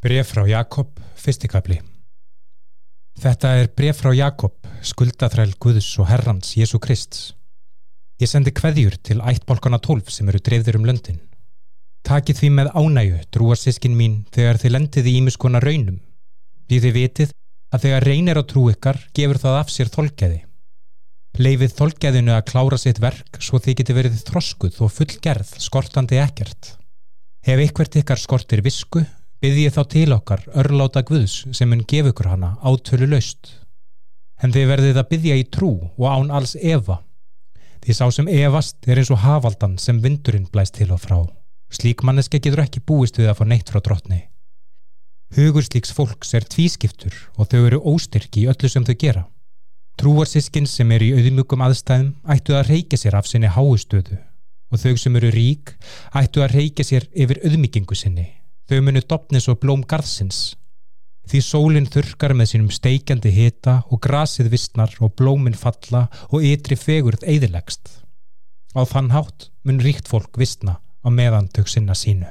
Bref frá Jakob, fyrstikabli Þetta er bref frá Jakob, skuldaþræl Guðs og Herrans Jésu Krist. Ég sendi kveðjur til ættbálkana 12 sem eru dreifður um löndin. Takið því með ánægu, drúar sískin mín, þegar þið lendið í ímiskona raunum. Því þið vitið að þegar reynir á trú ykkar gefur það af sér þolkeði. Leifið þolkeðinu að klára sitt verk svo þið geti verið þroskuð og fullgerð, skortandi ekkert. Hef ykkvert ykkar skortir visku, Byði ég þá til okkar örláta Guðs sem mun gef ykkur hana átölu laust. En þið verðið að byðja í trú og án alls Eva. Því sá sem Evast er eins og havaldan sem vindurinn blæst til og frá. Slík manneske getur ekki búist við að fá neitt frá drotni. Hugur slíks fólks er tvískiptur og þau eru óstyrki í öllu sem þau gera. Trúarsískinn sem er í auðmjögum aðstæðum ættu að reyka sér af sinni háustöðu og þau sem eru rík ættu að reyka sér yfir auðmyggingu sinni Þau munu dopnis og blóm garðsins. Því sólinn þurkar með sínum steikjandi hita og grasið vissnar og blóminn falla og ytri fegurð eðilegst. Á þann hátt mun ríkt fólk vissna á meðantök sinna sínu.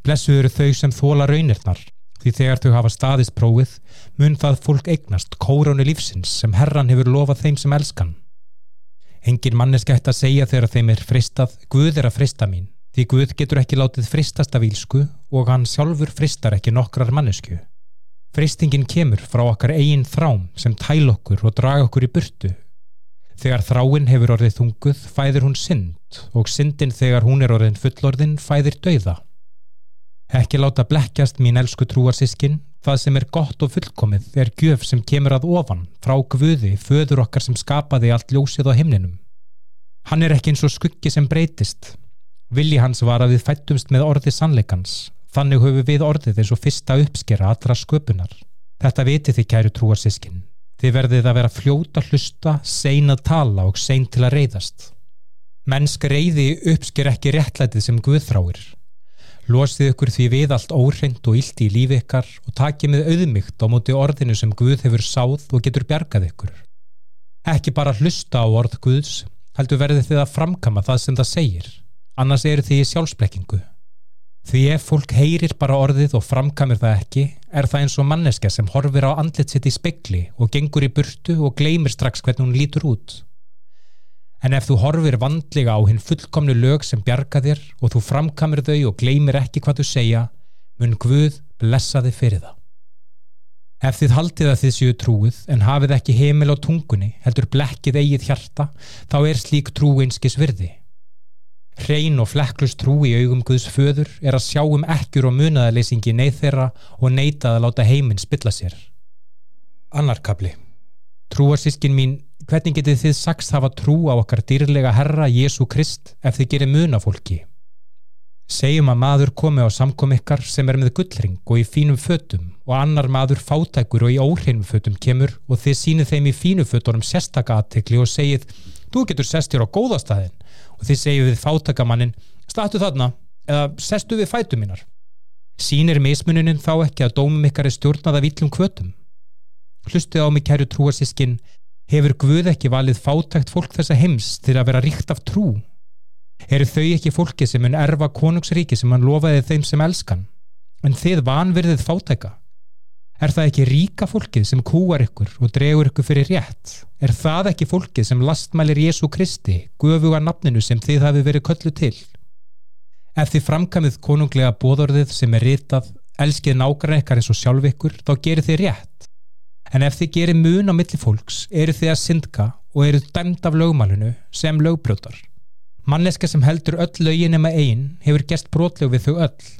Blessuð eru þau sem þóla raunirnar því þegar þau hafa staðist prófið mun það fólk eignast kóránu lífsins sem herran hefur lofað þeim sem elskan. Engin manneskætt að segja þegar þeim er fristað, Guð er að frista mín Því Guð getur ekki látið fristast af ílsku og hann sjálfur fristar ekki nokkrar mannesku. Fristingin kemur frá okkar eigin þrám sem tæl okkur og draga okkur í burtu. Þegar þráin hefur orðið þunguð fæðir hún synd og syndin þegar hún er orðin fullorðin fæðir dauða. Ekki láta blekkjast mín elsku trúarsískin, það sem er gott og fullkomið er gjöf sem kemur að ofan frá Guði, föður okkar sem skapaði allt ljósið á himninum. Hann er ekki eins og skuggi sem breytist, Vilji hans var að við fættumst með orði sannleikans. Þannig höfu við orðið eins og fyrsta uppskera allra sköpunar. Þetta viti þið kæru trúarsískin. Þið verðið að vera fljóta hlusta, sein að tala og sein til að reyðast. Mennsk reyði uppsker ekki réttlætið sem Guð þráir. Losið ykkur því við allt óhreint og illt í lífi ykkar og takið með auðmygt á móti orðinu sem Guð hefur sáð og getur bjargað ykkur. Ekki bara hlusta á orð Guðs, heldur verðið þið að framkama það sem það segir annars eru því sjálfsblekkingu. Því ef fólk heyrir bara orðið og framkamir það ekki, er það eins og manneska sem horfir á andlit sitt í spekli og gengur í burtu og gleymir strax hvernig hún lítur út. En ef þú horfir vandlega á hinn fullkomnu lög sem bjarga þér og þú framkamir þau og gleymir ekki hvað þú segja, mun Guð blessa þið fyrir það. Ef þið haldið að þið séu trúið en hafið ekki heimil á tungunni heldur blekkið eigið hjarta, þá er slík trú einskis virði. Hrein og flekklust trú í augum Guðs föður er að sjá um ekkjur og munaðarleysingi neyð þeirra og neytað að láta heiminn spilla sér. Annarkabli Trúarsískin mín, hvernig getið þið sagst hafa trú á okkar dýrlega Herra Jésu Krist ef þið gerir munafólki? Segjum að maður komi á samkom ykkar sem er með gullring og í fínum fötum og annar maður fátækur og í óhreinum fötum kemur og þið sínið þeim í fínu fötunum sérstaka aðtekli og segið, þú getur sest hér á góðastæðin og þið segjum við fátakamannin statu þarna eða sestu við fætu mínar. Sínir mismuninin þá ekki að dómum ykkar er stjórnað af íllum kvötum hlustið á mig kæru trúarsískin hefur Guð ekki valið fátækt fólk þessa heims til að vera ríkt af trú? Eru þau ekki fólki sem mun erfa konungsríki sem hann lofaði þeim sem elskan? En þið vanverðið fátæka Er það ekki ríka fólkið sem kúar ykkur og dregur ykkur fyrir rétt? Er það ekki fólkið sem lastmælir Jésu Kristi, guðvuga nafninu sem þið hafi verið köllu til? Ef þið framkamið konunglega bóðorðið sem er ritað, elskið nákvæmlega ykkar eins og sjálf ykkur, þá gerir þið rétt. En ef þið gerir mun á milli fólks, eru þið að syndka og eru dæmt af lögmálinu sem lögbrjótar. Manneska sem heldur öll lögin nema einn hefur gest brotlegu við þau öll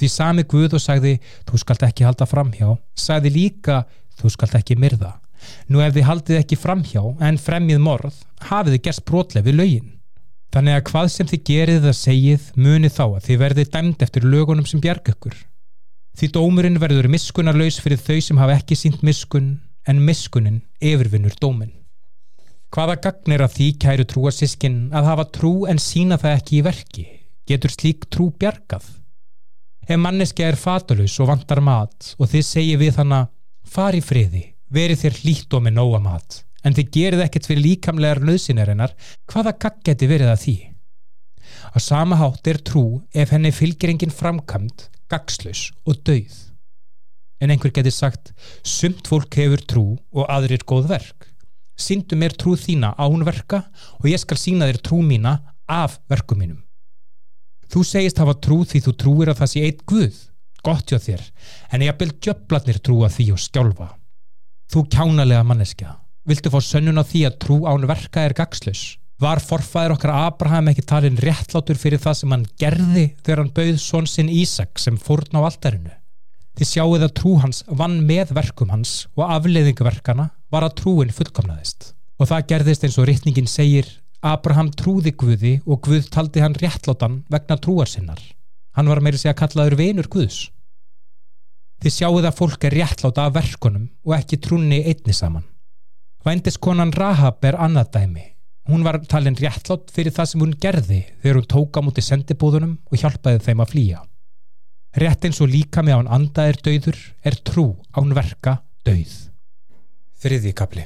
Því sami Guð og sagði, þú skalt ekki halda framhjá, sagði líka, þú skalt ekki myrða. Nú ef þið haldið ekki framhjá en fremjið morð, hafið þið gerst brotlefið lögin. Þannig að hvað sem þið gerið það segið munið þá að þið verðið dæmt eftir lögunum sem bjarg ykkur. Því dómurinn verður miskunarlaus fyrir þau sem hafa ekki sínt miskun, en miskunin yfirvinnur dóminn. Hvaða gagnir að því kæru trúa sískinn að hafa trú en sína það ekki í verki? Getur slík trú bjargað? Ef manneski er fatalus og vantar mat og þið segir við hana far í friði, verið þér hlýtt og með nóga mat en þið gerið ekkert fyrir líkamlegar nöðsinarinnar, hvaða gagg geti verið að því? Á sama hátt er trú ef henni fylgir engin framkvæmt gagslaus og dauð. En einhver getur sagt, sumt fólk hefur trú og aðrir góð verk. Sýndu mér trú þína án verka og ég skal sína þér trú mína af verkum mínum. Þú segist hafa trú því þú trúir að það sé eitt Guð, gott hjá þér, en ég vil djöflatnir trúa því og skjálfa. Þú kjánalega manneskja, viltu fá sönnun á því að trú án verka er gagslaus? Var forfæðir okkar Abraham ekki talin réttlátur fyrir það sem hann gerði þegar hann bauð són sinn Ísak sem fórn á altarinu? Þið sjáuð að trú hans vann með verkum hans og afleiðinguverkana var að trúin fullkomnaðist. Og það gerðist eins og rittningin segir Abraham trúði Guði og Guð taldi hann réttlátan vegna trúar sinnar. Hann var meiri segja kallaður venur Guðs. Þið sjáuð að fólk er réttláta af verkunum og ekki trúni einni saman. Vændiskonan Rahab er annað dæmi Hún var talin réttlátt fyrir það sem hún gerði þegar hún tóka mútið sendibúðunum og hjálpaði þeim að flýja. Rétt eins og líka með án anda er döður er trú án verka döð. Þriði kapli.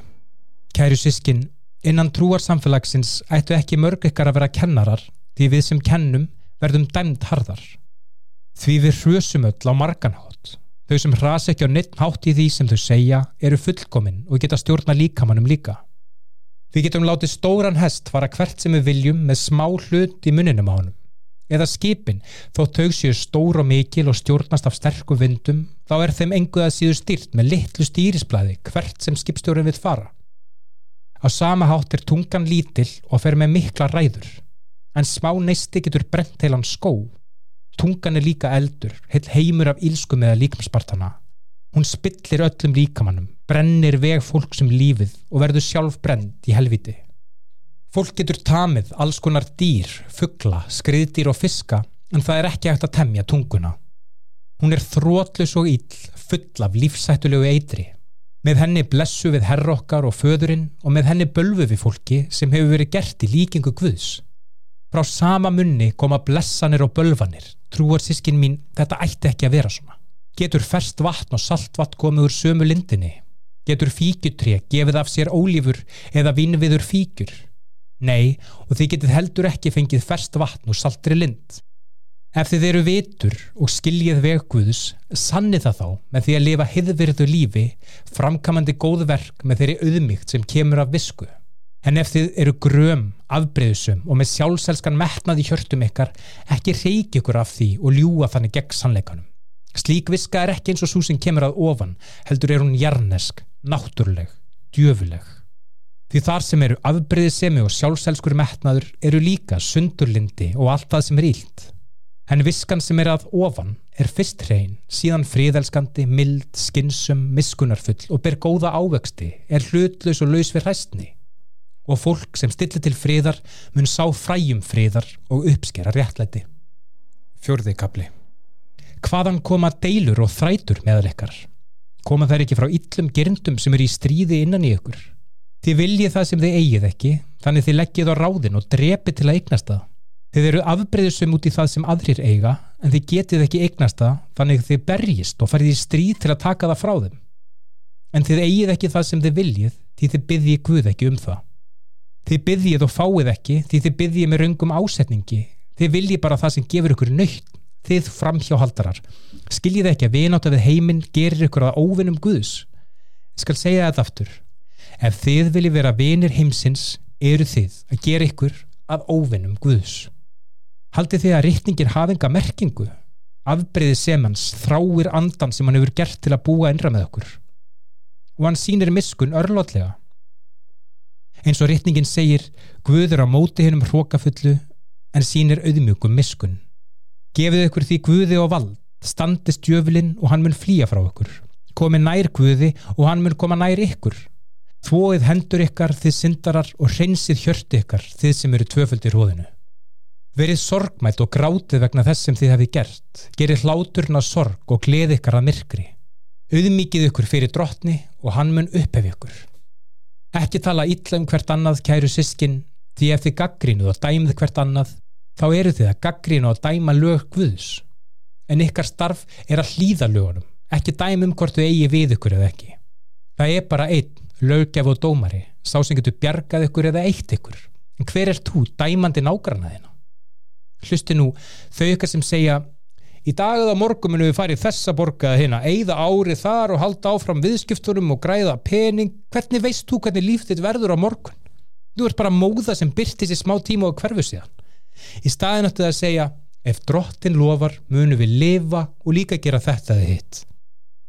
Kæru sískin, innan trúarsamfélagsins ættu ekki mörg ykkar að vera kennarar því við sem kennum verðum dæmt harðar. Því við hrjösum öll á marganhátt. Þau sem hrasa ekki á neitt hátt í því sem þau segja eru fullkominn og geta stjórna líkamannum líka. Við getum látið stóran hest fara hvert sem við viljum með smá hlut í muninum á hann. Eða skipin, þó þau séu stór og mikil og stjórnast af sterkum vindum, þá er þeim enguð að síðu styrt með litlu stýrisblæði hvert sem skipstjórin við fara. Á sama hátt er tungan lítill og fer með mikla ræður, en smá neisti getur brent heilan skó. Tungan er líka eldur, heil heimur af ílskum eða líkamspartana. Hún spillir öllum líkamannum, brennir veg fólk sem lífið og verður sjálf brend í helviti. Fólk getur tamið alls konar dýr, fuggla, skriðdýr og fiska en það er ekki hægt að temja tunguna. Hún er þrótlus og íll, full af lífsættulegu eitri. Með henni blessu við herrokkar og föðurinn og með henni bölfu við fólki sem hefur verið gert í líkingu guðs. Frá sama munni koma blessanir og bölfanir. Trúar sískin mín, þetta ætti ekki að vera svona. Getur ferst vatn og saltvatn komið úr sömu lindinni Getur fíkjutré gefið af sér ólífur eða vinnviður fíkjur? Nei, og þið getið heldur ekki fengið ferst vatn og saltri lind. Ef þið eru vitur og skiljið vegguðus, sanni það þá með því að lifa hiðvirðu lífi, framkamandi góð verk með þeirri auðmygt sem kemur af visku. En ef þið eru gröm, afbreyðsum og með sjálfselskan metnað í hjörtum ykkar, ekki reiki ykkur af því og ljúa þannig gegn sannleikanum. Slík viska er ekki eins og svo sem kemur að ofan, heldur er hún jarnesk, náttúrleg, djöfuleg. Því þar sem eru afbreyðisemi og sjálfselskur metnaður eru líka sundurlindi og allt það sem er ílt. En viskan sem er að ofan er fyrst hrein, síðan fríðelskandi, mild, skinsum, miskunarfull og ber góða ávexti, er hlutlaus og laus við hræstni. Og fólk sem stillir til fríðar mun sá fræjum fríðar og uppskera réttlæti. Fjörði kapli hvaðan koma deilur og þrætur meðal ykkar? Koma þær ekki frá yllum gerndum sem eru í stríði innan í ykkur? Þið viljið það sem þið eigið ekki, þannig þið leggjið á ráðin og drepið til að eignast það. Þið eru afbreyðsum út í það sem aðrir eiga, en þið getið ekki eignast það, þannig þið berjist og farið í stríð til að taka það frá þeim. En þið eigið ekki það sem þið viljið, því þið byggjið Guð ekki um það. Þið byggjið og fáið ekki, því þið byggjið með röngum ásetningi. Þið viljið bara það sem gefur ykkur nöytt þið framhjáhaldarar skiljið ekki að vinátt af heiminn gerir ykkur að óvinnum Guðs ég skal segja þetta aftur ef þið viljið vera vinir heimsins eru þið að gera ykkur að óvinnum Guðs haldið þið að rittningin hafi enga merkingu afbreyði sem hans þráir andan sem hann hefur gert til að búa einra með okkur og hann sínir miskun örlótlega eins og rittningin segir Guður á móti hennum hrókafullu en sínir auðmjögum miskun Gefið ykkur því Guði og vald, standist djöflin og hann mun flýja frá ykkur. Komið nær Guði og hann mun koma nær ykkur. Þvóið hendur ykkar þið syndarar og hreinsið hjörti ykkar þið sem eru tvöföldir hóðinu. Verið sorgmætt og grátið vegna þess sem þið hefði gert. Gerið hláturna sorg og gleði ykkar að myrkri. Auðmikið ykkur fyrir drottni og hann mun upphef ykkur. Ekki tala illa um hvert annað kæru sískin því ef þið gaggrínuð og dæmið hvert annað þá eru þið að gaggrína og dæma lög Guðs en ykkar starf er að hlýða lögunum ekki dæmum hvort þau eigi við ykkur eða ekki það er bara einn lögjaf og dómari sá sem getur bjargað ykkur eða eitt ykkur en hver er þú dæmandi nágrannaðina hlusti nú þau ykkar sem segja Í dag eða morgun munum við farið þessa borgaða hérna, eigða árið þar og halda áfram viðskiptunum og græða pening. Hvernig veist þú hvernig líf þitt verður á morgun? Þú ert bara móða sem byrtist í smá tíma og hverfu síðan. Í staðin ættu það að segja, ef drottin lofar munum við lifa og líka gera þetta þið hitt.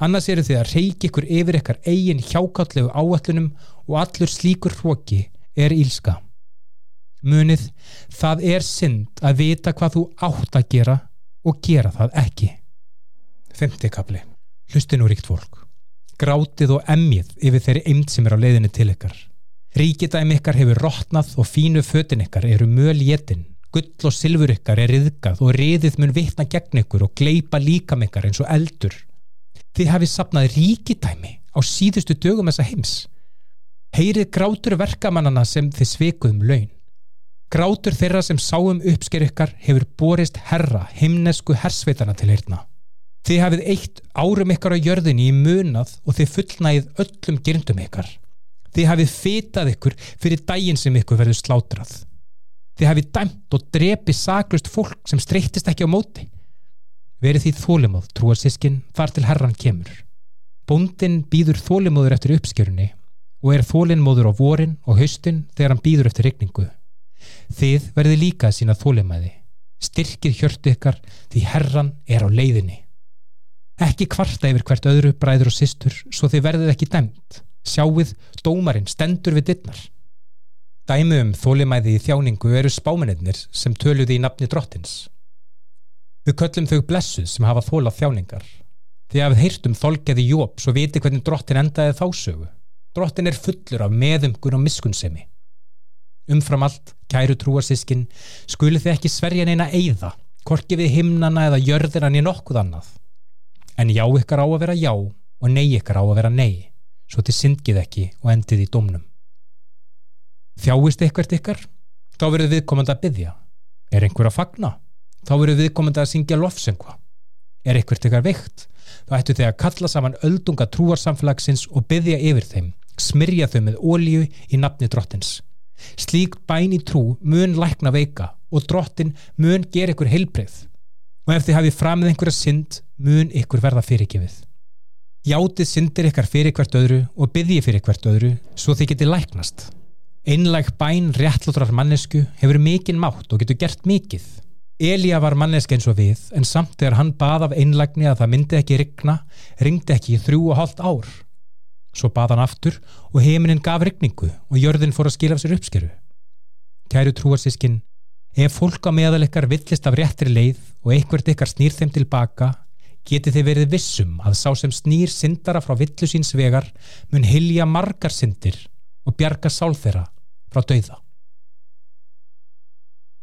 Annars eru þið að reiki ykkur yfir ykkar eigin hjákallegu áallunum og allur slíkur hróki er ílska. Munið, það er synd að vita hvað þú átt að gera og gera það ekki. Femtikabli. Hlusti nú ríkt fólk. Grátið og emmið yfir þeirri eind sem er á leiðinni til ykkar. Ríkidæmi ykkar hefur rótnað og fínu fötin ykkar eru möl jétin. Gull og silfur ykkar er riðgað og riðið mun vitna gegn ykkur og gleipa líkam ykkar eins og eldur. Þið hafið sapnað ríkidæmi á síðustu dögum þessa heims. Heyrið grátur verkamannana sem þið sveikuðum laun. Grátur þeirra sem sáum uppsker ykkar hefur borist herra himnesku hersveitana til hérna. Þið hafið eitt árum ykkar á jörðinni í munað og þið fullnægið öllum gyrndum ykkar. Þið hafið fitað ykkur fyrir daginn sem ykkur verður slátrað. Þið hafið dæmt og drepið saklust fólk sem streytist ekki á móti. Verið því þólimóð, trúar sískin, þar til herran kemur. Bóndin býður þólimóður eftir uppskjörunni og er þólinmóður á vorin og haustin þegar hann býður eftir regningu. Þið verði líka sína þólimæði. Styrkið hjörtu ykkar því herran er á leiðinni. Ekki kvarta yfir hvert öðru bræður og sistur svo þið verðið ekki dæmt. Sjáuð, dómarinn stendur við dittnar. Dæmi um þólimæði í þjáningu eru spámennir sem töluði í nafni drottins. Við köllum þau blessuð sem hafa þólað þjáningar. Þið hafið heyrt um þolgeði jóp svo viti hvernig drottin endaði þásögu. Drottin er fullur af meðumgun og miskunnsemi. Umfram allt, kæru trúarsískin, skuli þið ekki sverja neina eigða, korki við himnana eða jörðina niður nokkuð annað. En já ykkar á að vera já og nei ykkar á að vera nei svo þið syndgið ekki og endið í domnum. Þjáist eitthvert ykkar? Þá verður viðkomandi að byggja. Er einhver að fagna? Þá verður viðkomandi að syngja lofsengva. Er eitthvert ykkar veikt? Þá ættu þið að kalla saman öldunga trúarsamfélagsins og byggja yfir þeim, smyrja þau með ólíu í nafni drottins. Slík bæni trú mun lækna veika og drottin mun gera ykkur heilbreyð. Og ef þið hafið framið einhverja synd, mun ykkur verða fyrirgefið. Játið syndir ykkar fyrir hvert öðru og byggði fyrir hvert öðru svo þið getið læknast. Einlæg bæn réttlótrar mannesku hefur mikinn mátt og getur gert mikið. Elíja var mannesk eins og við en samt þegar hann bað af einlægni að það myndi ekki rigna, ringdi ekki í þrjú og hálft ár. Svo bað hann aftur og heiminin gaf rigningu og jörðin fór að skilja af sér uppskeru. Kæru trúarsískin, ef fólk á meðal ykkar villist af réttri leið og einhvert ykkar snýr þeim tilbaka geti þið verið vissum að sá sem snýr syndara frá villu síns vegar mun hilja margar syndir og bjarga sál þeirra frá dauða.